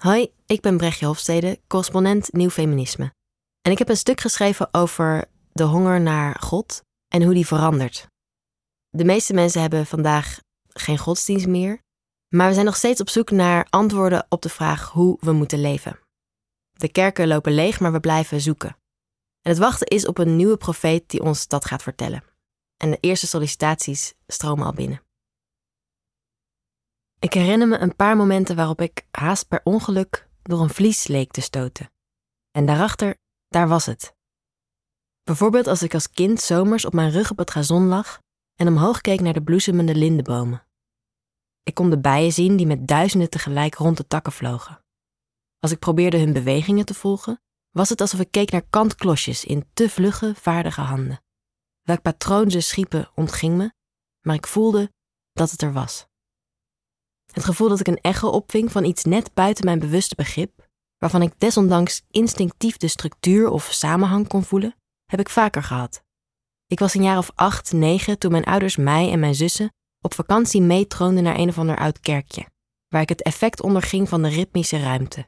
Hoi, ik ben Brechtje Hofstede, correspondent Nieuw Feminisme. En ik heb een stuk geschreven over de honger naar God en hoe die verandert. De meeste mensen hebben vandaag geen godsdienst meer, maar we zijn nog steeds op zoek naar antwoorden op de vraag hoe we moeten leven. De kerken lopen leeg, maar we blijven zoeken. En het wachten is op een nieuwe profeet die ons dat gaat vertellen. En de eerste sollicitaties stromen al binnen. Ik herinner me een paar momenten waarop ik haast per ongeluk door een vlies leek te stoten. En daarachter, daar was het. Bijvoorbeeld als ik als kind zomers op mijn rug op het gazon lag en omhoog keek naar de bloesemende lindenbomen. Ik kon de bijen zien die met duizenden tegelijk rond de takken vlogen. Als ik probeerde hun bewegingen te volgen, was het alsof ik keek naar kantklosjes in te vlugge, vaardige handen. Welk patroon ze schiepen ontging me, maar ik voelde dat het er was. Het gevoel dat ik een echo opving van iets net buiten mijn bewuste begrip, waarvan ik desondanks instinctief de structuur of samenhang kon voelen, heb ik vaker gehad. Ik was een jaar of acht, negen toen mijn ouders mij en mijn zussen op vakantie meetroonden naar een of ander oud kerkje, waar ik het effect onderging van de ritmische ruimte.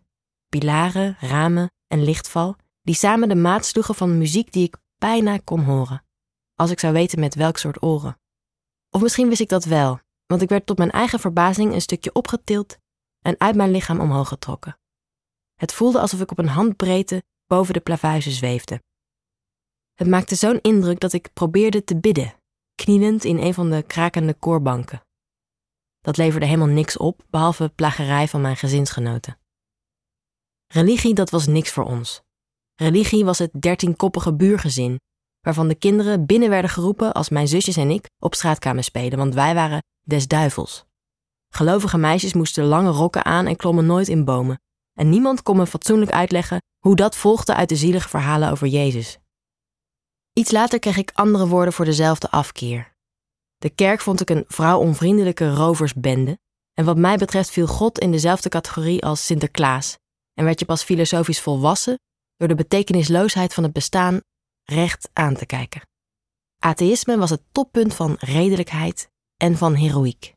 Pilaren, ramen en lichtval, die samen de maat sloegen van muziek die ik bijna kon horen, als ik zou weten met welk soort oren. Of misschien wist ik dat wel, want ik werd tot mijn eigen verbazing een stukje opgetild en uit mijn lichaam omhoog getrokken. Het voelde alsof ik op een handbreedte boven de plavuizen zweefde. Het maakte zo'n indruk dat ik probeerde te bidden, knielend in een van de krakende koorbanken. Dat leverde helemaal niks op, behalve plagerij van mijn gezinsgenoten. Religie, dat was niks voor ons. Religie was het dertienkoppige buurgezin, waarvan de kinderen binnen werden geroepen als mijn zusjes en ik op straatkamer spelen, want wij waren des duivels. Gelovige meisjes moesten lange rokken aan en klommen nooit in bomen. En niemand kon me fatsoenlijk uitleggen hoe dat volgde uit de zielige verhalen over Jezus. Iets later kreeg ik andere woorden voor dezelfde afkeer. De kerk vond ik een vrouwonvriendelijke roversbende, en wat mij betreft viel God in dezelfde categorie als Sinterklaas, en werd je pas filosofisch volwassen door de betekenisloosheid van het bestaan recht aan te kijken. Atheïsme was het toppunt van redelijkheid en van heroïek.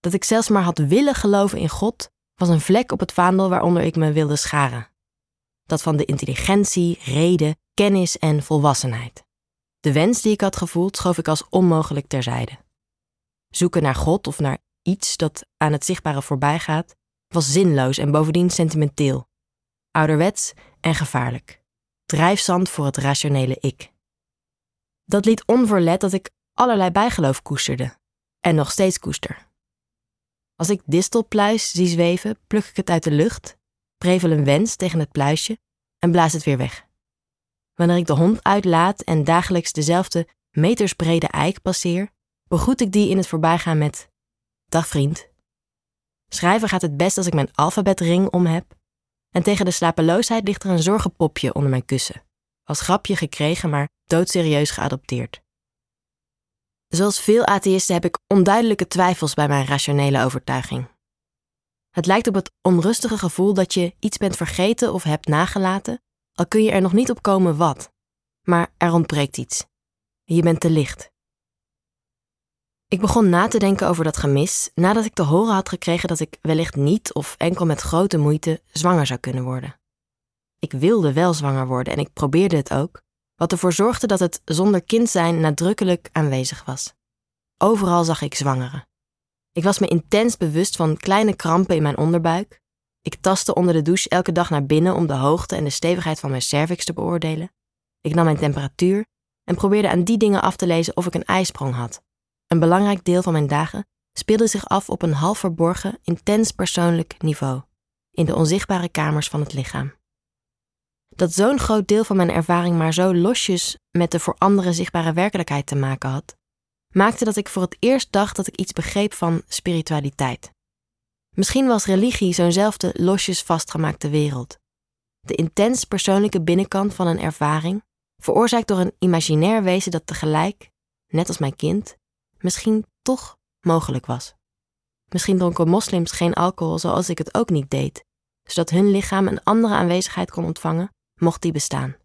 Dat ik zelfs maar had willen geloven in God, was een vlek op het vaandel waaronder ik me wilde scharen. Dat van de intelligentie, reden, kennis en volwassenheid. De wens die ik had gevoeld schoof ik als onmogelijk terzijde. Zoeken naar God of naar iets dat aan het zichtbare voorbij gaat, was zinloos en bovendien sentimenteel. Ouderwets en gevaarlijk. Drijfzand voor het rationele ik. Dat liet onverlet dat ik allerlei bijgeloof koesterde. En nog steeds koester. Als ik distelpluis zie zweven, pluk ik het uit de lucht, prevel een wens tegen het pluisje en blaas het weer weg. Wanneer ik de hond uitlaat en dagelijks dezelfde metersbrede eik passeer, begroet ik die in het voorbijgaan met: Dag vriend. Schrijven gaat het best als ik mijn alfabetring om heb. En tegen de slapeloosheid ligt er een zorgenpopje onder mijn kussen. Als grapje gekregen, maar doodserieus geadopteerd. Zoals veel atheïsten heb ik onduidelijke twijfels bij mijn rationele overtuiging. Het lijkt op het onrustige gevoel dat je iets bent vergeten of hebt nagelaten, al kun je er nog niet op komen wat. Maar er ontbreekt iets. Je bent te licht. Ik begon na te denken over dat gemis nadat ik te horen had gekregen dat ik wellicht niet of enkel met grote moeite zwanger zou kunnen worden. Ik wilde wel zwanger worden en ik probeerde het ook, wat ervoor zorgde dat het zonder kind zijn nadrukkelijk aanwezig was. Overal zag ik zwangeren. Ik was me intens bewust van kleine krampen in mijn onderbuik. Ik tastte onder de douche elke dag naar binnen om de hoogte en de stevigheid van mijn cervix te beoordelen. Ik nam mijn temperatuur en probeerde aan die dingen af te lezen of ik een ijsprong had. Een belangrijk deel van mijn dagen speelde zich af op een half verborgen, intens persoonlijk niveau, in de onzichtbare kamers van het lichaam. Dat zo'n groot deel van mijn ervaring maar zo losjes met de voor anderen zichtbare werkelijkheid te maken had, maakte dat ik voor het eerst dacht dat ik iets begreep van spiritualiteit. Misschien was religie zo'nzelfde losjes vastgemaakte wereld. De intens persoonlijke binnenkant van een ervaring, veroorzaakt door een imaginair wezen dat tegelijk, net als mijn kind, misschien toch mogelijk was. Misschien dronken moslims geen alcohol zoals ik het ook niet deed, zodat hun lichaam een andere aanwezigheid kon ontvangen mocht die bestaan.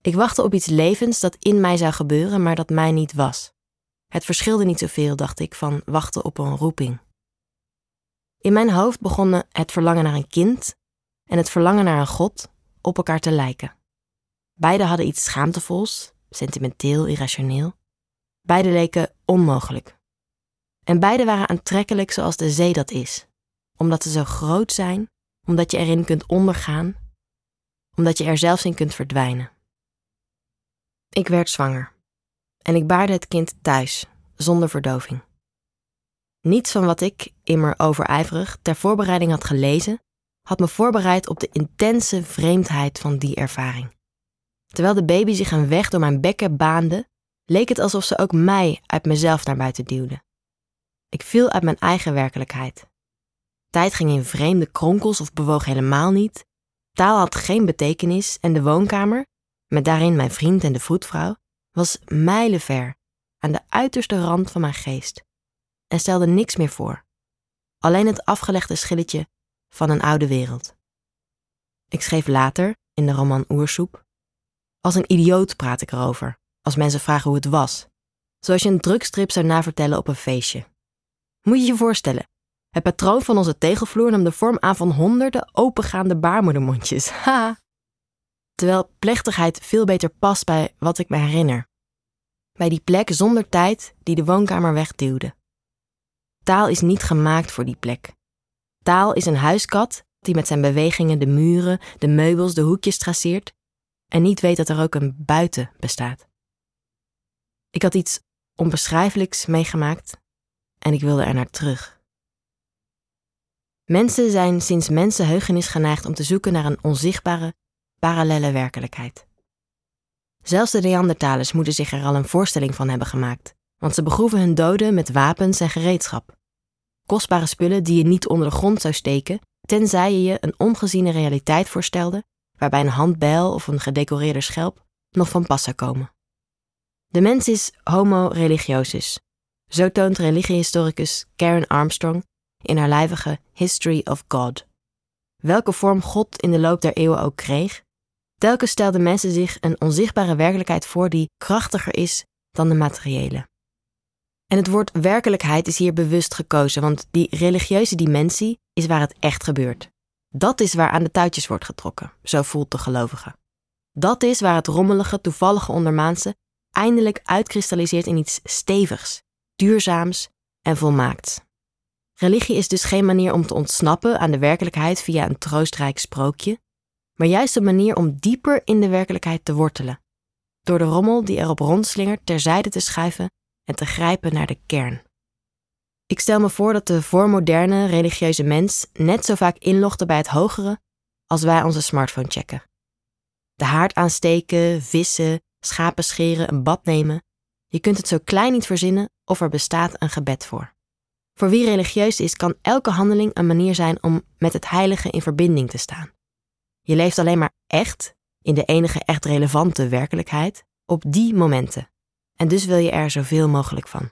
Ik wachtte op iets levens dat in mij zou gebeuren, maar dat mij niet was. Het verschilde niet zoveel, dacht ik, van wachten op een roeping. In mijn hoofd begonnen het verlangen naar een kind en het verlangen naar een God op elkaar te lijken. Beide hadden iets schaamtevols, sentimenteel, irrationeel. Beide leken onmogelijk. En beide waren aantrekkelijk zoals de zee dat is, omdat ze zo groot zijn, omdat je erin kunt ondergaan, omdat je er zelfs in kunt verdwijnen. Ik werd zwanger en ik baarde het kind thuis, zonder verdoving. Niets van wat ik, immer overijverig, ter voorbereiding had gelezen, had me voorbereid op de intense vreemdheid van die ervaring. Terwijl de baby zich een weg door mijn bekken baande, leek het alsof ze ook mij uit mezelf naar buiten duwde. Ik viel uit mijn eigen werkelijkheid. Tijd ging in vreemde kronkels of bewoog helemaal niet. Taal had geen betekenis en de woonkamer, met daarin mijn vriend en de vroedvrouw, was mijlenver aan de uiterste rand van mijn geest en stelde niks meer voor. Alleen het afgelegde schilletje van een oude wereld. Ik schreef later, in de roman Oersoep, als een idioot praat ik erover, als mensen vragen hoe het was. Zoals je een drugstrip zou navertellen op een feestje. Moet je je voorstellen, het patroon van onze tegelvloer nam de vorm aan van honderden opengaande baarmoedermondjes. Ha! Terwijl plechtigheid veel beter past bij wat ik me herinner. Bij die plek zonder tijd die de woonkamer wegduwde. Taal is niet gemaakt voor die plek. Taal is een huiskat die met zijn bewegingen de muren, de meubels, de hoekjes traceert en niet weet dat er ook een buiten bestaat. Ik had iets onbeschrijfelijks meegemaakt en ik wilde er naar terug. Mensen zijn sinds mensenheugenis geneigd om te zoeken naar een onzichtbare, parallele werkelijkheid. Zelfs de Neandertalers moeten zich er al een voorstelling van hebben gemaakt, want ze begroeven hun doden met wapens en gereedschap. Kostbare spullen die je niet onder de grond zou steken, tenzij je je een ongeziene realiteit voorstelde, waarbij een handbijl of een gedecoreerde schelp nog van pas zou komen. De mens is homo religiosus. Zo toont religiehistoricus Karen Armstrong in haar lijvige History of God. Welke vorm God in de loop der eeuwen ook kreeg, telkens stelden mensen zich een onzichtbare werkelijkheid voor die krachtiger is dan de materiële. En het woord werkelijkheid is hier bewust gekozen, want die religieuze dimensie is waar het echt gebeurt. Dat is waar aan de touwtjes wordt getrokken, zo voelt de gelovige. Dat is waar het rommelige, toevallige ondermaanse eindelijk uitkristalliseert in iets stevigs, duurzaams en volmaakts. Religie is dus geen manier om te ontsnappen aan de werkelijkheid via een troostrijk sprookje, maar juist een manier om dieper in de werkelijkheid te wortelen, door de rommel die erop rondslingert terzijde te schuiven en te grijpen naar de kern. Ik stel me voor dat de voormoderne religieuze mens net zo vaak inlogde bij het hogere als wij onze smartphone checken. De haard aansteken, vissen, schapen scheren, een bad nemen. Je kunt het zo klein niet verzinnen of er bestaat een gebed voor. Voor wie religieus is, kan elke handeling een manier zijn om met het heilige in verbinding te staan. Je leeft alleen maar echt, in de enige echt relevante werkelijkheid, op die momenten. En dus wil je er zoveel mogelijk van.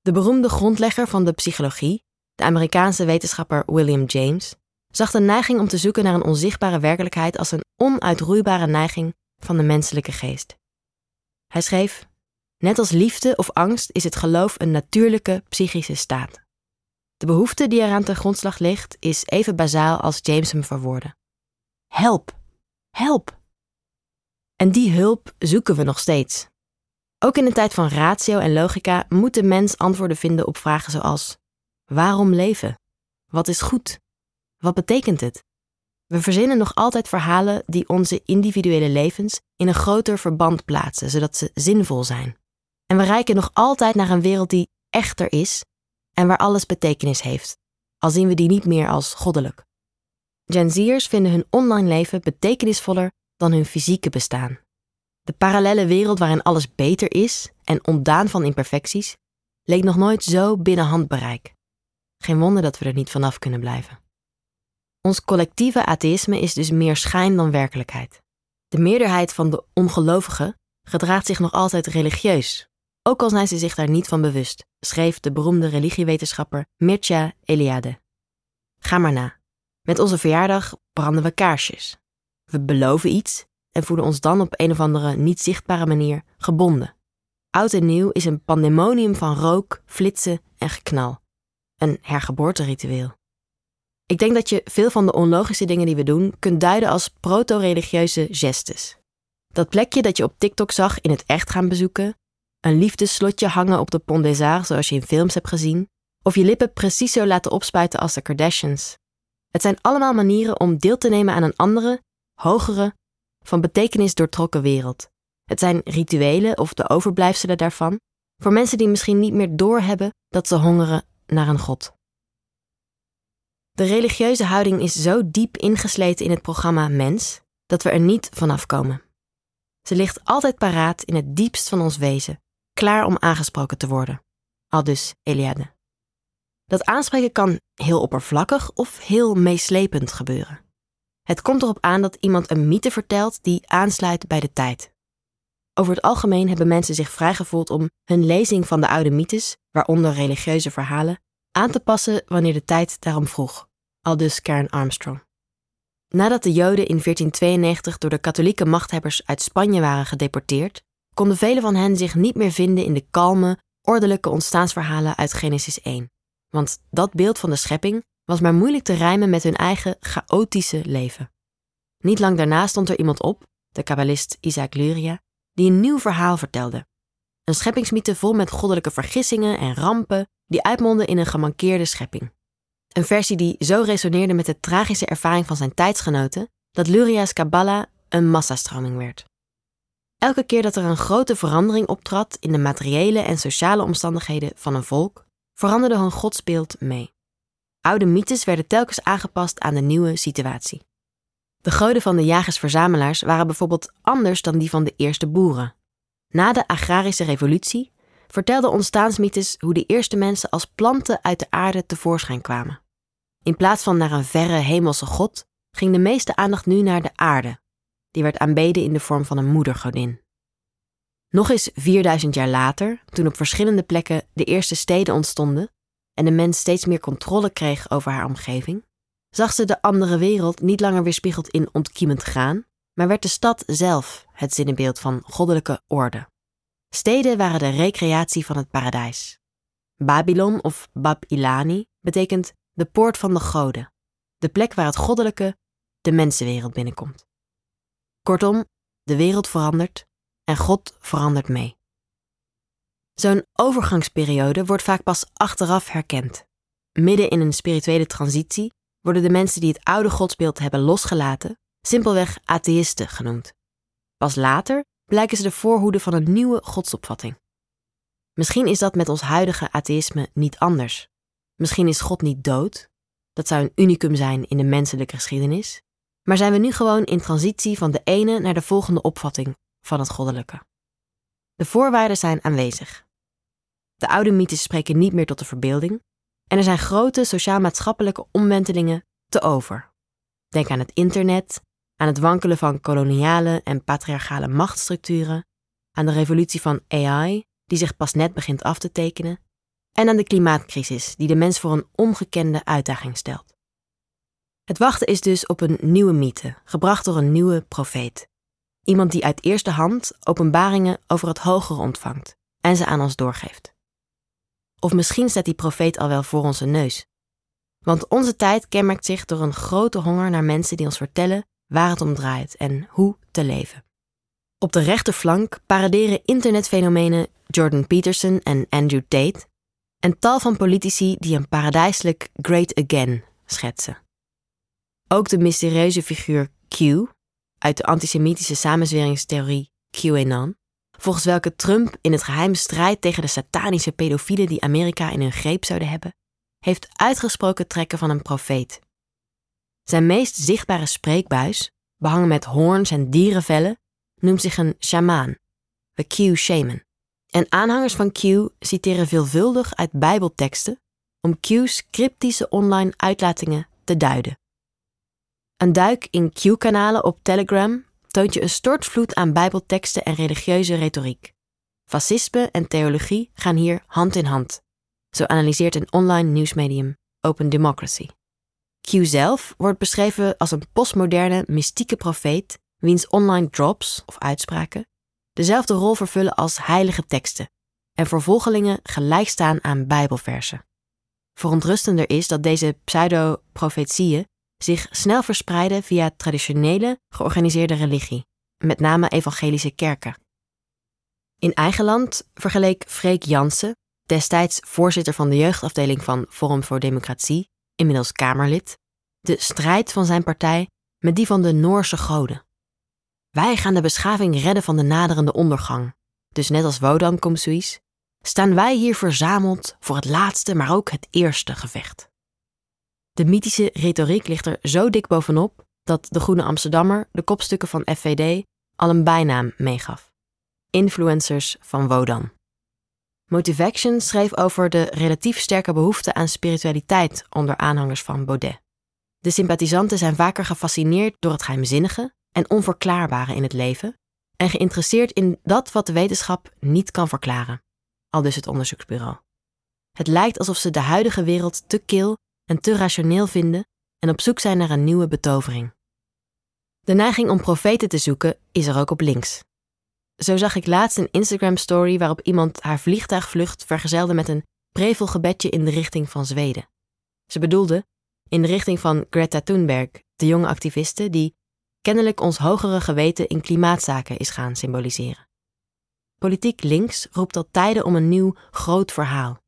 De beroemde grondlegger van de psychologie, de Amerikaanse wetenschapper William James, zag de neiging om te zoeken naar een onzichtbare werkelijkheid als een onuitroeibare neiging van de menselijke geest. Hij schreef: Net als liefde of angst is het geloof een natuurlijke psychische staat. De behoefte die eraan ten grondslag ligt is even bazaal als James hem verwoordde. Help! Help! En die hulp zoeken we nog steeds. Ook in een tijd van ratio en logica moet de mens antwoorden vinden op vragen zoals: waarom leven? Wat is goed? Wat betekent het? We verzinnen nog altijd verhalen die onze individuele levens in een groter verband plaatsen, zodat ze zinvol zijn. En we reiken nog altijd naar een wereld die echter is en waar alles betekenis heeft, al zien we die niet meer als goddelijk. Gen Z'ers vinden hun online leven betekenisvoller dan hun fysieke bestaan. De parallele wereld waarin alles beter is en ontdaan van imperfecties, leek nog nooit zo binnen handbereik. Geen wonder dat we er niet vanaf kunnen blijven. Ons collectieve atheïsme is dus meer schijn dan werkelijkheid. De meerderheid van de ongelovigen gedraagt zich nog altijd religieus, ook al zijn ze zich daar niet van bewust, schreef de beroemde religiewetenschapper Mircea Eliade. Ga maar na. Met onze verjaardag branden we kaarsjes. We beloven iets en voelen ons dan op een of andere niet zichtbare manier gebonden. Oud en nieuw is een pandemonium van rook, flitsen en geknal. Een hergeboorteritueel. Ik denk dat je veel van de onlogische dingen die we doen kunt duiden als proto-religieuze gestes. Dat plekje dat je op TikTok zag in het echt gaan bezoeken, een liefdesslotje hangen op de Pont des Arts zoals je in films hebt gezien, of je lippen precies zo laten opspuiten als de Kardashians. Het zijn allemaal manieren om deel te nemen aan een andere, hogere, van betekenis doortrokken wereld. Het zijn rituelen of de overblijfselen daarvan voor mensen die misschien niet meer doorhebben dat ze hongeren naar een God. De religieuze houding is zo diep ingesleten in het programma Mens dat we er niet vanaf komen. Ze ligt altijd paraat in het diepst van ons wezen, klaar om aangesproken te worden. Aldus Eliade. Dat aanspreken kan heel oppervlakkig of heel meeslepend gebeuren. Het komt erop aan dat iemand een mythe vertelt die aansluit bij de tijd. Over het algemeen hebben mensen zich vrijgevoeld om hun lezing van de oude mythes, waaronder religieuze verhalen, aan te passen wanneer de tijd daarom vroeg, aldus Karen Armstrong. Nadat de Joden in 1492 door de katholieke machthebbers uit Spanje waren gedeporteerd, konden velen van hen zich niet meer vinden in de kalme, ordelijke ontstaansverhalen uit Genesis 1. Want dat beeld van de schepping was maar moeilijk te rijmen met hun eigen chaotische leven. Niet lang daarna stond er iemand op, de kabbalist Isaac Luria, die een nieuw verhaal vertelde. Een scheppingsmythe vol met goddelijke vergissingen en rampen die uitmondden in een gemankeerde schepping. Een versie die zo resoneerde met de tragische ervaring van zijn tijdsgenoten dat Luria's Kabbalah een massastroming werd. Elke keer dat er een grote verandering optrad in de materiële en sociale omstandigheden van een volk, veranderde hun godsbeeld mee. Oude mythes werden telkens aangepast aan de nieuwe situatie. De goden van de jagers-verzamelaars waren bijvoorbeeld anders dan die van de eerste boeren. Na de agrarische revolutie vertelden ontstaansmythes hoe de eerste mensen als planten uit de aarde tevoorschijn kwamen. In plaats van naar een verre hemelse god, ging de meeste aandacht nu naar de aarde. Die werd aanbeden in de vorm van een moedergodin. Nog eens 4000 jaar later, toen op verschillende plekken de eerste steden ontstonden en de mens steeds meer controle kreeg over haar omgeving, zag ze de andere wereld niet langer weerspiegeld in ontkiemend graan, maar werd de stad zelf het zinnebeeld van goddelijke orde. Steden waren de recreatie van het paradijs. Babylon of Bab Ilani betekent de poort van de goden, de plek waar het goddelijke de mensenwereld binnenkomt. Kortom, de wereld verandert en God verandert mee. Zo'n overgangsperiode wordt vaak pas achteraf herkend. Midden in een spirituele transitie worden de mensen die het oude godsbeeld hebben losgelaten simpelweg atheïsten genoemd. Pas later blijken ze de voorhoede van een nieuwe godsopvatting. Misschien is dat met ons huidige atheïsme niet anders. Misschien is God niet dood, dat zou een unicum zijn in de menselijke geschiedenis, maar zijn we nu gewoon in transitie van de ene naar de volgende opvatting van het goddelijke. De voorwaarden zijn aanwezig. De oude mythes spreken niet meer tot de verbeelding en er zijn grote sociaal-maatschappelijke omwentelingen te over. Denk aan het internet, aan het wankelen van koloniale en patriarchale machtsstructuren, aan de revolutie van AI, die zich pas net begint af te tekenen, en aan de klimaatcrisis, die de mens voor een ongekende uitdaging stelt. Het wachten is dus op een nieuwe mythe, gebracht door een nieuwe profeet. Iemand die uit eerste hand openbaringen over het hogere ontvangt en ze aan ons doorgeeft. Of misschien staat die profeet al wel voor onze neus. Want onze tijd kenmerkt zich door een grote honger naar mensen die ons vertellen waar het om draait en hoe te leven. Op de rechterflank paraderen internetfenomenen Jordan Peterson en Andrew Tate en tal van politici die een paradijselijk Great Again schetsen. Ook de mysterieuze figuur Q uit de antisemitische samenzweringstheorie QAnon, volgens welke Trump in het geheim strijdt tegen de satanische pedofielen die Amerika in hun greep zouden hebben, heeft uitgesproken trekken van een profeet. Zijn meest zichtbare spreekbuis, behangen met hoorns en dierenvellen, noemt zich een shamaan, de Q-shaman. En aanhangers van Q citeren veelvuldig uit Bijbelteksten om Q's cryptische online uitlatingen te duiden. Een duik in Q-kanalen op Telegram toont je een stortvloed aan Bijbelteksten en religieuze retoriek. Fascisme en theologie gaan hier hand in hand. Zo analyseert een online nieuwsmedium Open Democracy. Q zelf wordt beschreven als een postmoderne, mystieke profeet, wiens online drops of uitspraken dezelfde rol vervullen als heilige teksten en voor volgelingen gelijk staan aan Bijbelversen. Verontrustender is dat deze pseudo-profetieën zich snel verspreiden via traditionele, georganiseerde religie, met name evangelische kerken. In eigen land vergeleek Freek Jansen, destijds voorzitter van de jeugdafdeling van Forum voor Democratie, inmiddels Kamerlid, de strijd van zijn partij met die van de Noorse goden. Wij gaan de beschaving redden van de naderende ondergang. Dus net als Wodan Komsuis, staan wij hier verzameld voor het laatste, maar ook het eerste gevecht. De mythische retoriek ligt er zo dik bovenop dat de Groene Amsterdammer de kopstukken van FVD al een bijnaam meegaf: Influencers van Wodan. Motivaction schreef over de relatief sterke behoefte aan spiritualiteit onder aanhangers van Baudet. De sympathisanten zijn vaker gefascineerd door het geheimzinnige en onverklaarbare in het leven en geïnteresseerd in dat wat de wetenschap niet kan verklaren, al dus het onderzoeksbureau. Het lijkt alsof ze de huidige wereld te kil en te rationeel vinden en op zoek zijn naar een nieuwe betovering. De neiging om profeten te zoeken is er ook op links. Zo zag ik laatst een Instagram-story waarop iemand haar vliegtuigvlucht vergezelde met een prevelgebedje in de richting van Zweden. Ze bedoelde in de richting van Greta Thunberg, de jonge activiste die kennelijk ons hogere geweten in klimaatzaken is gaan symboliseren. Politiek links roept al tijden om een nieuw groot verhaal.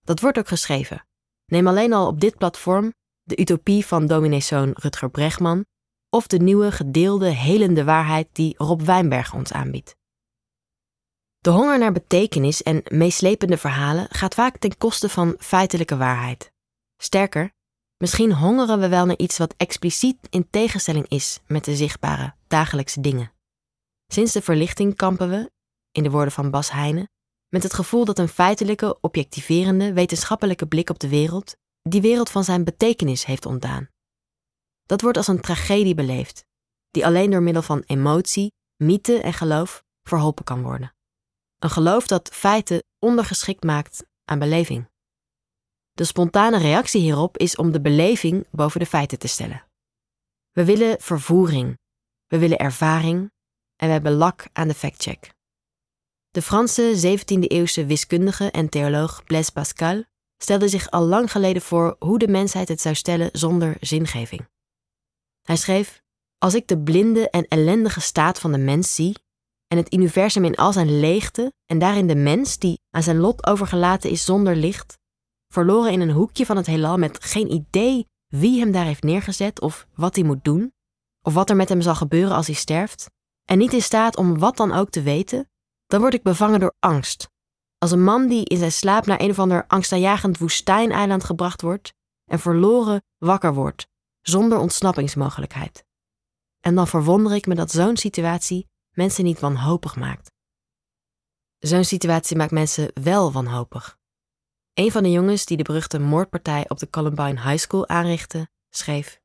Dat wordt ook geschreven. Neem alleen al op dit platform de utopie van domineeszoon Rutger Bregman of de nieuwe gedeelde helende waarheid die Rob Wijnberg ons aanbiedt. De honger naar betekenis en meeslepende verhalen gaat vaak ten koste van feitelijke waarheid. Sterker, misschien hongeren we wel naar iets wat expliciet in tegenstelling is met de zichtbare dagelijkse dingen. Sinds de verlichting kampen we, in de woorden van Bas Heijnen, met het gevoel dat een feitelijke, objectiverende, wetenschappelijke blik op de wereld die wereld van zijn betekenis heeft ontdaan. Dat wordt als een tragedie beleefd, die alleen door middel van emotie, mythe en geloof verholpen kan worden. Een geloof dat feiten ondergeschikt maakt aan beleving. De spontane reactie hierop is om de beleving boven de feiten te stellen. We willen vervoering, we willen ervaring en we hebben lak aan de factcheck. De Franse 17e-eeuwse wiskundige en theoloog Blaise Pascal stelde zich al lang geleden voor hoe de mensheid het zou stellen zonder zingeving. Hij schreef: Als ik de blinde en ellendige staat van de mens zie en het universum in al zijn leegte en daarin de mens die aan zijn lot overgelaten is zonder licht, verloren in een hoekje van het heelal met geen idee wie hem daar heeft neergezet of wat hij moet doen, of wat er met hem zal gebeuren als hij sterft, en niet in staat om wat dan ook te weten, dan word ik bevangen door angst. Als een man die in zijn slaap naar een of ander angstaanjagend woestijneiland gebracht wordt en verloren wakker wordt, zonder ontsnappingsmogelijkheid. En dan verwonder ik me dat zo'n situatie mensen niet wanhopig maakt. Zo'n situatie maakt mensen wel wanhopig. Een van de jongens die de beruchte moordpartij op de Columbine High School aanrichtte, schreef: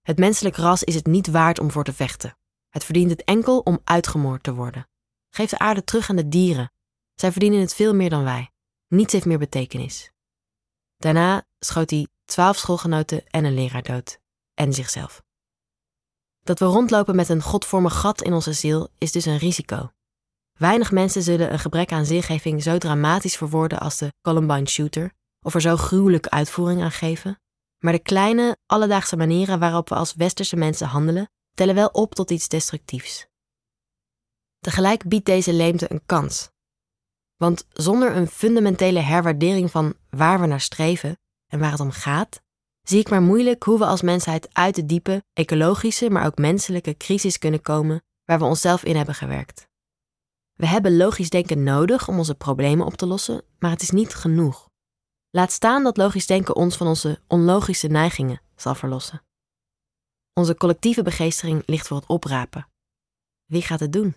Het menselijk ras is het niet waard om voor te vechten. Het verdient het enkel om uitgemoord te worden. Geef de aarde terug aan de dieren. Zij verdienen het veel meer dan wij. Niets heeft meer betekenis. Daarna schoot hij twaalf schoolgenoten en een leraar dood. En zichzelf. Dat we rondlopen met een godvormig gat in onze ziel is dus een risico. Weinig mensen zullen een gebrek aan zingeving zo dramatisch verwoorden als de Columbine Shooter, of er zo gruwelijke uitvoering aan geven. Maar de kleine, alledaagse manieren waarop we als westerse mensen handelen, tellen wel op tot iets destructiefs. Tegelijk biedt deze leemte een kans. Want zonder een fundamentele herwaardering van waar we naar streven en waar het om gaat, zie ik maar moeilijk hoe we als mensheid uit de diepe, ecologische, maar ook menselijke crisis kunnen komen waar we onszelf in hebben gewerkt. We hebben logisch denken nodig om onze problemen op te lossen, maar het is niet genoeg. Laat staan dat logisch denken ons van onze onlogische neigingen zal verlossen. Onze collectieve begeestering ligt voor het oprapen. Wie gaat het doen?